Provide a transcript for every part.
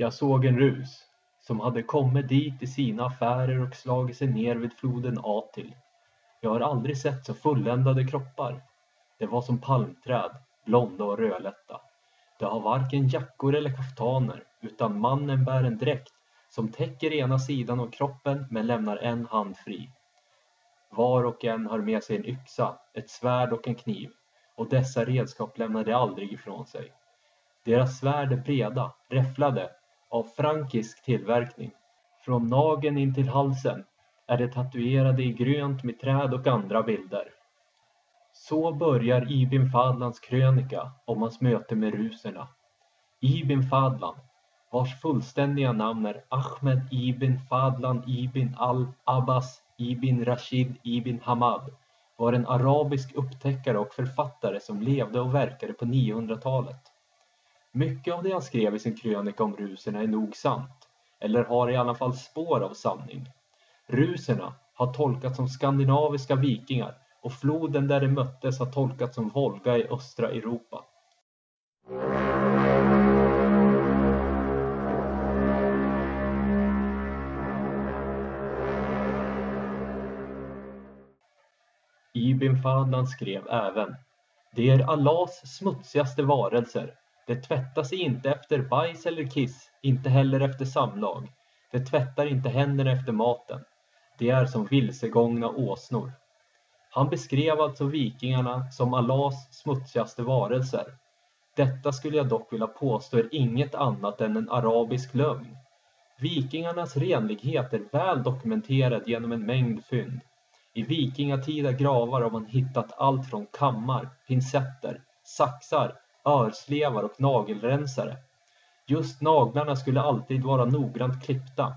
Jag såg en rus, som hade kommit dit i sina affärer och slagit sig ner vid floden Atil. Jag har aldrig sett så fulländade kroppar. Det var som palmträd, blonda och rödlätta. De har varken jackor eller kaftaner, utan mannen bär en dräkt som täcker ena sidan av kroppen men lämnar en hand fri. Var och en har med sig en yxa, ett svärd och en kniv, och dessa redskap lämnar de aldrig ifrån sig. Deras svärd är breda, räfflade, av frankisk tillverkning. Från nageln in till halsen är de tatuerade i grönt med träd och andra bilder. Så börjar Ibn Fadlans krönika om hans möte med ruserna. Ibn Fadlan, vars fullständiga namn är Ahmed Ibn Fadlan Ibn al-Abbas Ibn Rashid Ibn Hamad, var en arabisk upptäckare och författare som levde och verkade på 900-talet. Mycket av det han skrev i sin krönika om ruserna är nog sant, eller har i alla fall spår av sanning. Ruserna har tolkats som skandinaviska vikingar och floden där de möttes har tolkats som Volga i östra Europa. Ibn Fadlan skrev även Det är Allahs smutsigaste varelser. Det tvättar sig inte efter bajs eller kiss, inte heller efter samlag. Det tvättar inte händerna efter maten. Det är som vilsegångna åsnor. Han beskrev alltså vikingarna som Allahs smutsigaste varelser. Detta skulle jag dock vilja påstå är inget annat än en arabisk lögn. Vikingarnas renlighet är väl dokumenterad genom en mängd fynd. I vikingatida gravar har man hittat allt från kammar, pincetter, saxar, örslevar och nagelrensare. Just naglarna skulle alltid vara noggrant klippta.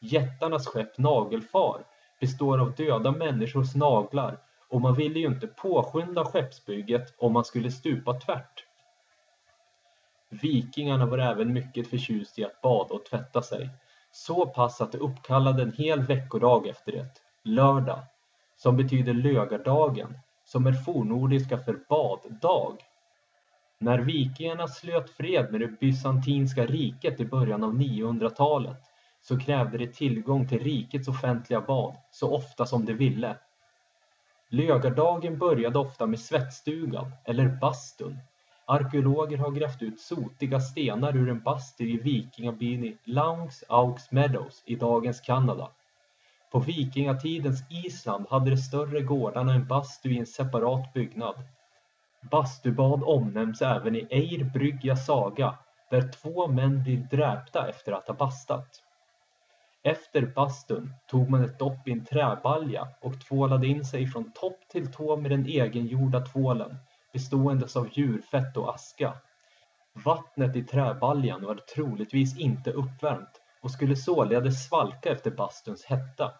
Jättarnas skepp Nagelfar består av döda människors naglar och man ville ju inte påskynda skeppsbygget om man skulle stupa tvärt. Vikingarna var även mycket förtjust i att bada och tvätta sig, så pass att de uppkallade en hel veckodag efter det, lördag, som betyder lögardagen, som är fornordiska för baddag. När vikingarna slöt fred med det bysantinska riket i början av 900-talet så krävde de tillgång till rikets offentliga bad så ofta som de ville. Lögardagen började ofta med svettstugan eller bastun. Arkeologer har grävt ut sotiga stenar ur en bastu i vikingabyn i Lowndes Oaks Meadows i dagens Kanada. På vikingatidens Island hade de större gårdarna en bastu i en separat byggnad. Bastubad omnämns även i Eir Brygja saga där två män blir dräpta efter att ha bastat. Efter bastun tog man ett dopp i en träbalja och tvålade in sig från topp till tå med den egengjorda tvålen, beståendes av djurfett och aska. Vattnet i träbaljan var troligtvis inte uppvärmt och skulle således svalka efter bastuns hetta.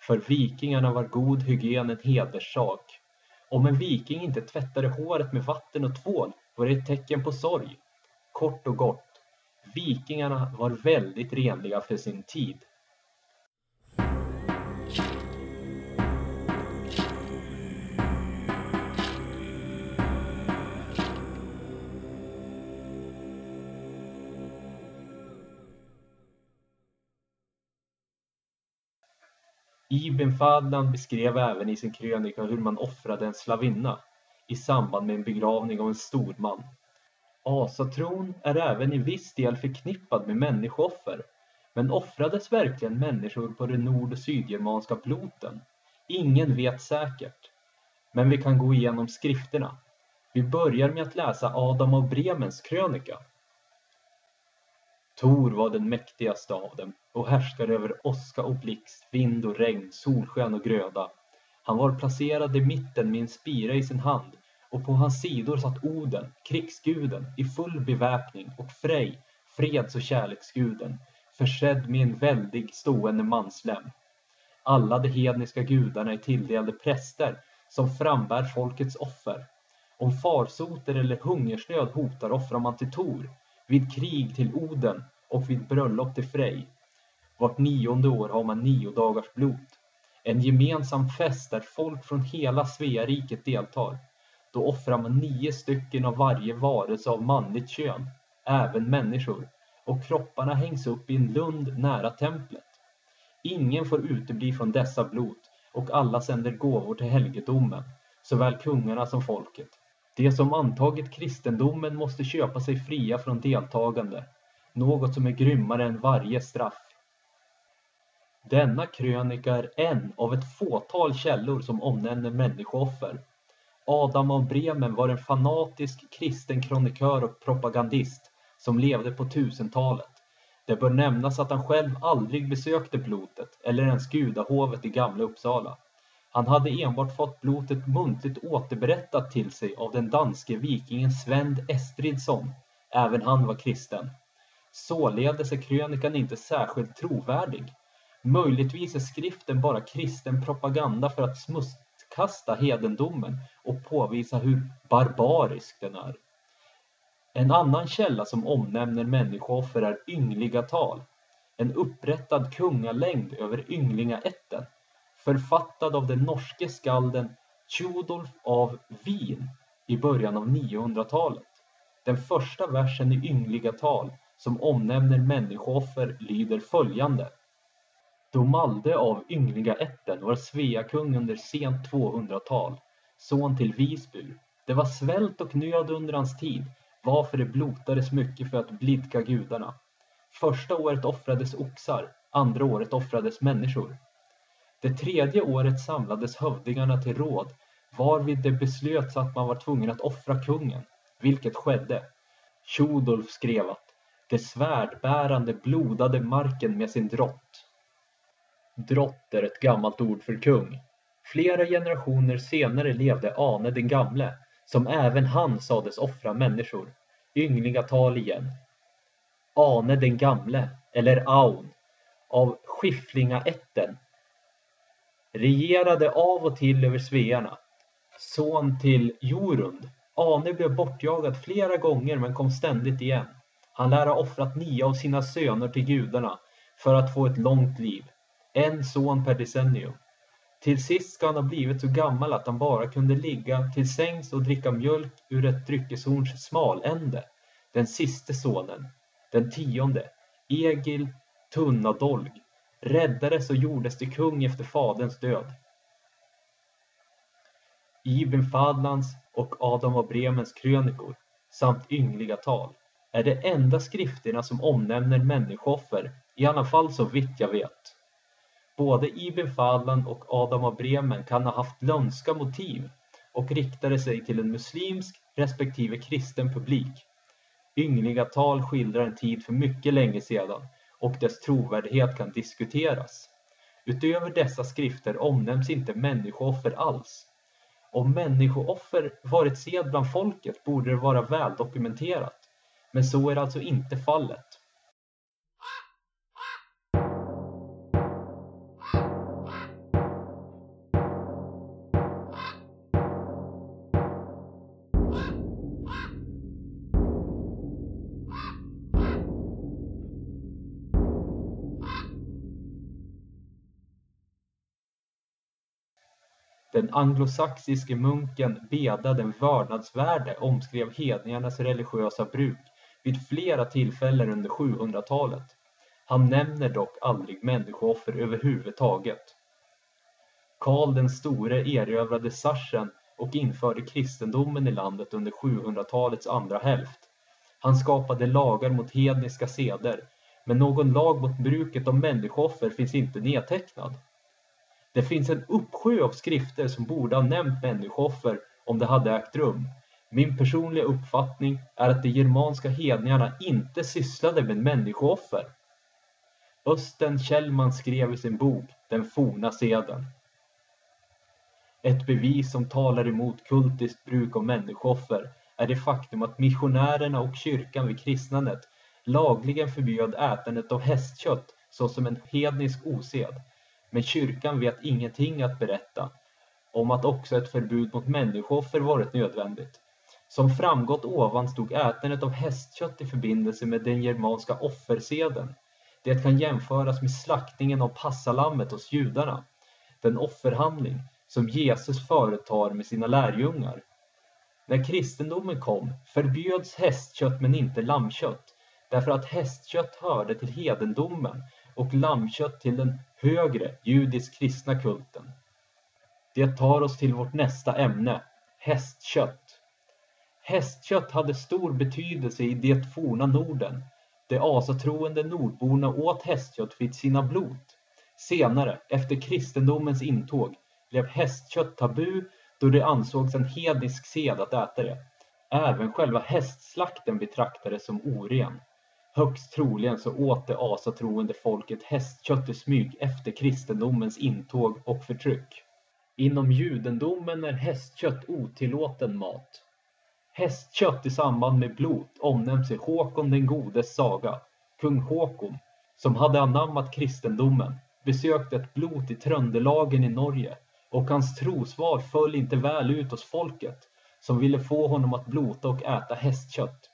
För vikingarna var god hygien en hederssak. Om en viking inte tvättade håret med vatten och tvål var det ett tecken på sorg. Kort och gott, Vikingarna var väldigt renliga för sin tid. Ibn Fadlan beskrev även i sin krönika hur man offrade en slavinna i samband med en begravning av en stor man. Asatron är även i viss del förknippad med människooffer, men offrades verkligen människor på den nord och sydgermanska ploten? Ingen vet säkert. Men vi kan gå igenom skrifterna. Vi börjar med att läsa Adam av Bremens krönika. Tor var den mäktigaste av dem och härskade över åska och blixt, vind och regn, solsken och gröda. Han var placerad i mitten med en spira i sin hand och på hans sidor satt Oden, krigsguden, i full beväpning och Frej, freds och kärleksguden, försedd med en väldig stående manslem. Alla de hedniska gudarna är tilldelade präster som frambär folkets offer. Om farsoter eller hungersnöd hotar offrar man till Tor, vid krig till Oden och vid bröllop till Frej. Vart nionde år har man nio dagars blot. En gemensam fest där folk från hela Sveariket deltar. Då offrar man nio stycken av varje varelse av manligt kön, även människor, och kropparna hängs upp i en lund nära templet. Ingen får utebli från dessa blot och alla sänder gåvor till helgedomen, såväl kungarna som folket. De som antagit kristendomen måste köpa sig fria från deltagande, något som är grymmare än varje straff. Denna krönika är en av ett fåtal källor som omnämner människooffer. Adam av Bremen var en fanatisk kristen kronikör och propagandist som levde på 1000-talet. Det bör nämnas att han själv aldrig besökte blotet eller ens gudahovet i Gamla Uppsala. Han hade enbart fått blotet muntligt återberättat till sig av den danske vikingen Svend Estridsson. Även han var kristen. Således är krönikan inte särskilt trovärdig. Möjligtvis är skriften bara kristen propaganda för att smutskasta hedendomen och påvisa hur barbarisk den är. En annan källa som omnämner människooffer är yngliga tal, en upprättad kungalängd över ynglingaätten, författad av den norske skalden Tjodolf av Wien i början av 900-talet. Den första versen i yngliga tal som omnämner människooffer lyder följande. Domalde av Yngligaätten var Sveakung under sent 200-tal, son till Visby. Det var svält och nöd under hans tid, varför det blotades mycket för att blidka gudarna. Första året offrades oxar, andra året offrades människor. Det tredje året samlades hövdingarna till råd, varvid det beslöts att man var tvungen att offra kungen, vilket skedde. Tjodolf skrev att det svärdbärande blodade marken med sin drott. Drott är ett gammalt ord för kung. Flera generationer senare levde Ane den gamle, som även han sades offra människor. Yngliga tal igen. Ane den gamle, eller Aun, av Skifflingaätten, regerade av och till över svearna. Son till Jorund. Ane blev bortjagad flera gånger men kom ständigt igen. Han lär ha offrat nio av sina söner till gudarna för att få ett långt liv. En son per decennium. Till sist ska han ha blivit så gammal att han bara kunde ligga till sängs och dricka mjölk ur ett dryckeshorns smalände. Den siste sonen, den tionde, Egil Tunnadolg, räddades och gjordes till kung efter faderns död. Ibn Fadlans och Adam av Bremens krönikor samt yngliga tal är de enda skrifterna som omnämner människooffer, i alla fall så vitt jag vet. Både Ibn Fadlan och Adam av Bremen kan ha haft lömska motiv och riktade sig till en muslimsk respektive kristen publik. Yngliga tal skildrar en tid för mycket länge sedan och dess trovärdighet kan diskuteras. Utöver dessa skrifter omnämns inte människooffer alls. Om människooffer varit sed bland folket borde det vara väldokumenterat, men så är alltså inte fallet. Den anglosaxiske munken Beda den vördnadsvärde omskrev hedningarnas religiösa bruk vid flera tillfällen under 700-talet. Han nämner dock aldrig människooffer överhuvudtaget. Karl den store erövrade Sarsen och införde kristendomen i landet under 700-talets andra hälft. Han skapade lagar mot hedniska seder, men någon lag mot bruket av människooffer finns inte nedtecknad. Det finns en uppsjö av skrifter som borde ha nämnt människooffer om det hade ägt rum. Min personliga uppfattning är att de germanska hedningarna inte sysslade med människooffer. Östen Kjellman skrev i sin bok Den forna seden. Ett bevis som talar emot kultiskt bruk av människooffer är det faktum att missionärerna och kyrkan vid kristnandet lagligen förbjöd ätandet av hästkött såsom en hednisk osed men kyrkan vet ingenting att berätta om att också ett förbud mot människooffer varit nödvändigt. Som framgått ovan stod ätandet av hästkött i förbindelse med den germanska offerseden. Det kan jämföras med slaktningen av passalammet hos judarna, den offerhandling som Jesus företar med sina lärjungar. När kristendomen kom förbjöds hästkött men inte lammkött. därför att hästkött hörde till hedendomen och lammkött till den högre judisk-kristna kulten. Det tar oss till vårt nästa ämne, hästkött. Hästkött hade stor betydelse i det forna Norden. De asatroende nordborna åt hästkött vid sina blot. Senare, efter kristendomens intåg, blev hästkött tabu då det ansågs en hednisk sed att äta det. Även själva hästslakten betraktades som oren. Högst troligen så åt det asatroende folket hästkött i smyg efter kristendomens intåg och förtryck. Inom judendomen är hästkött otillåten mat. Hästkött i samband med blot omnämns i Håkon den godes saga. Kung Håkon, som hade anammat kristendomen, besökte ett blot i Tröndelagen i Norge och hans trosvar föll inte väl ut hos folket som ville få honom att blota och äta hästkött.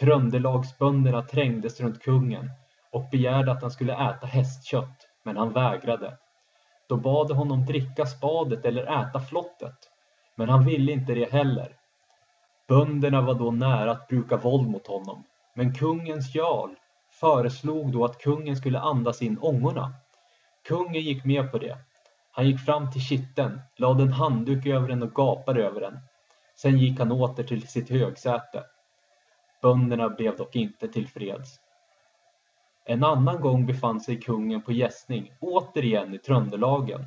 Tröndelagsbönderna trängdes runt kungen och begärde att han skulle äta hästkött, men han vägrade. Då bad de honom dricka spadet eller äta flottet, men han ville inte det heller. Bönderna var då nära att bruka våld mot honom, men kungens jarl föreslog då att kungen skulle andas in ångorna. Kungen gick med på det. Han gick fram till kitten, lade en handduk över den och gapade över den. Sen gick han åter till sitt högsäte. Bönderna blev dock inte tillfreds. En annan gång befann sig kungen på gästning, återigen i Tröndelagen.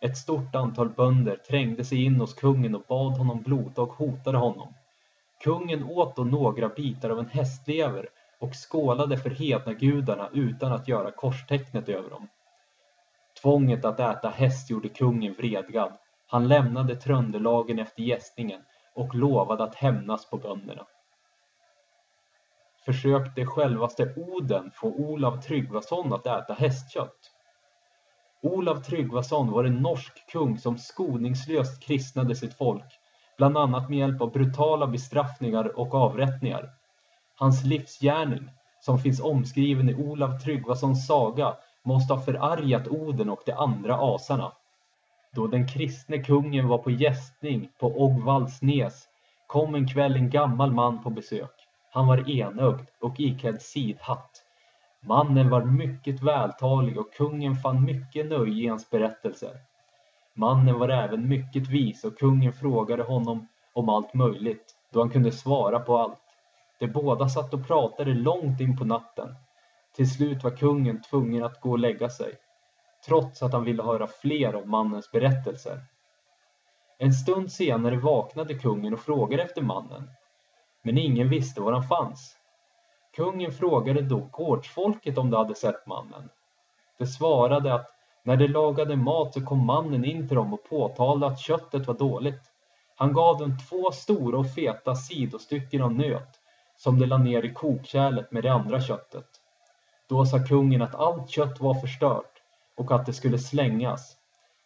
Ett stort antal bönder trängde sig in hos kungen och bad honom blota och hotade honom. Kungen åt då några bitar av en hästlever och skålade för hednagudarna utan att göra korstecknet över dem. Tvånget att äta häst gjorde kungen vredgad. Han lämnade Tröndelagen efter gästningen och lovade att hämnas på bönderna. Försökte självaste Oden få Olav Tryggvason att äta hästkött. Olav Tryggvason var en norsk kung som skoningslöst kristnade sitt folk, bland annat med hjälp av brutala bestraffningar och avrättningar. Hans livsgärning, som finns omskriven i Olav Tryggvasons saga, måste ha förargat Oden och de andra asarna. Då den kristne kungen var på gästning på Ogvaldsnäs kom en kväll en gammal man på besök. Han var enögd och iklädd sidhatt. Mannen var mycket vältalig och kungen fann mycket nöje i hans berättelser. Mannen var även mycket vis och kungen frågade honom om allt möjligt, då han kunde svara på allt. De båda satt och pratade långt in på natten. Till slut var kungen tvungen att gå och lägga sig, trots att han ville höra fler av mannens berättelser. En stund senare vaknade kungen och frågade efter mannen, men ingen visste var han fanns. Kungen frågade då gårdsfolket om de hade sett mannen. De svarade att när de lagade mat så kom mannen in till dem och påtalade att köttet var dåligt. Han gav dem två stora och feta sidostycken av nöt som de la ner i kokkärlet med det andra köttet. Då sa kungen att allt kött var förstört och att det skulle slängas.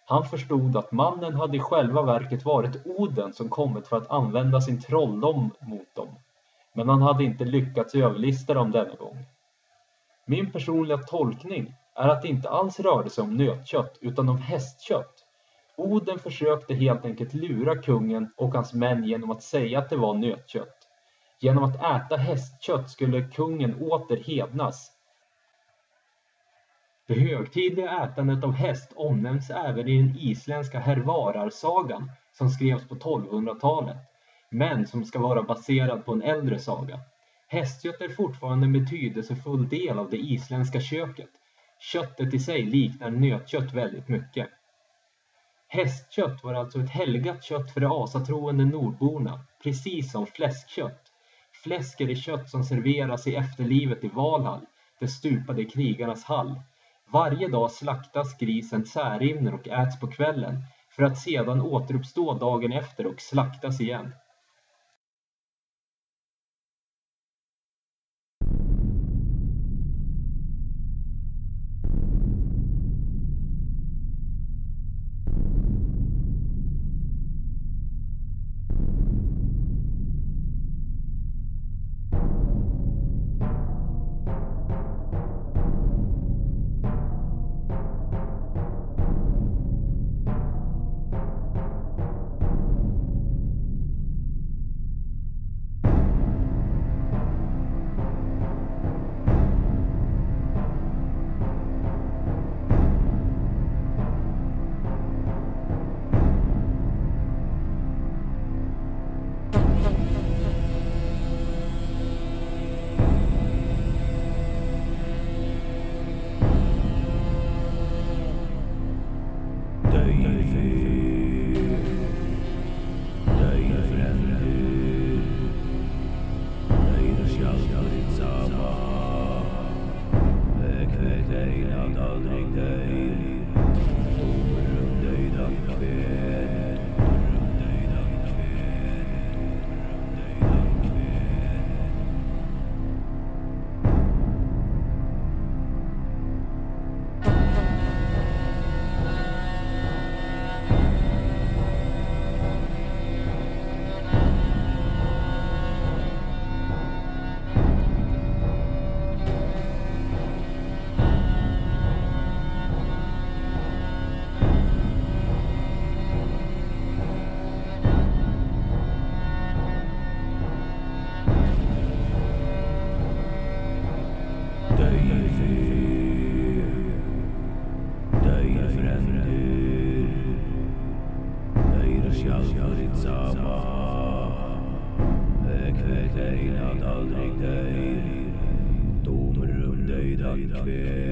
Han förstod att mannen hade i själva verket varit Oden som kommit för att använda sin trolldom mot dem. Men han hade inte lyckats överlista dem denna gång. Min personliga tolkning är att det inte alls rörde sig om nötkött utan om hästkött. Oden försökte helt enkelt lura kungen och hans män genom att säga att det var nötkött. Genom att äta hästkött skulle kungen åter hednas. Det högtidliga ätandet av häst omnämns även i den isländska Hervararsagan som skrevs på 1200-talet, men som ska vara baserad på en äldre saga. Hästkött är fortfarande en betydelsefull del av det isländska köket. Köttet i sig liknar nötkött väldigt mycket. Hästkött var alltså ett helgat kött för de asatroende nordborna, precis som fläskkött. Fläsk är det kött som serveras i efterlivet i Valhall, de stupade krigarnas hall. Varje dag slaktas grisen Särimner och äts på kvällen för att sedan återuppstå dagen efter och slaktas igen. öğrendi Eğriş yalvarıp zama Ekvet eynad aldrik değil. Doğum rümdeydan kvet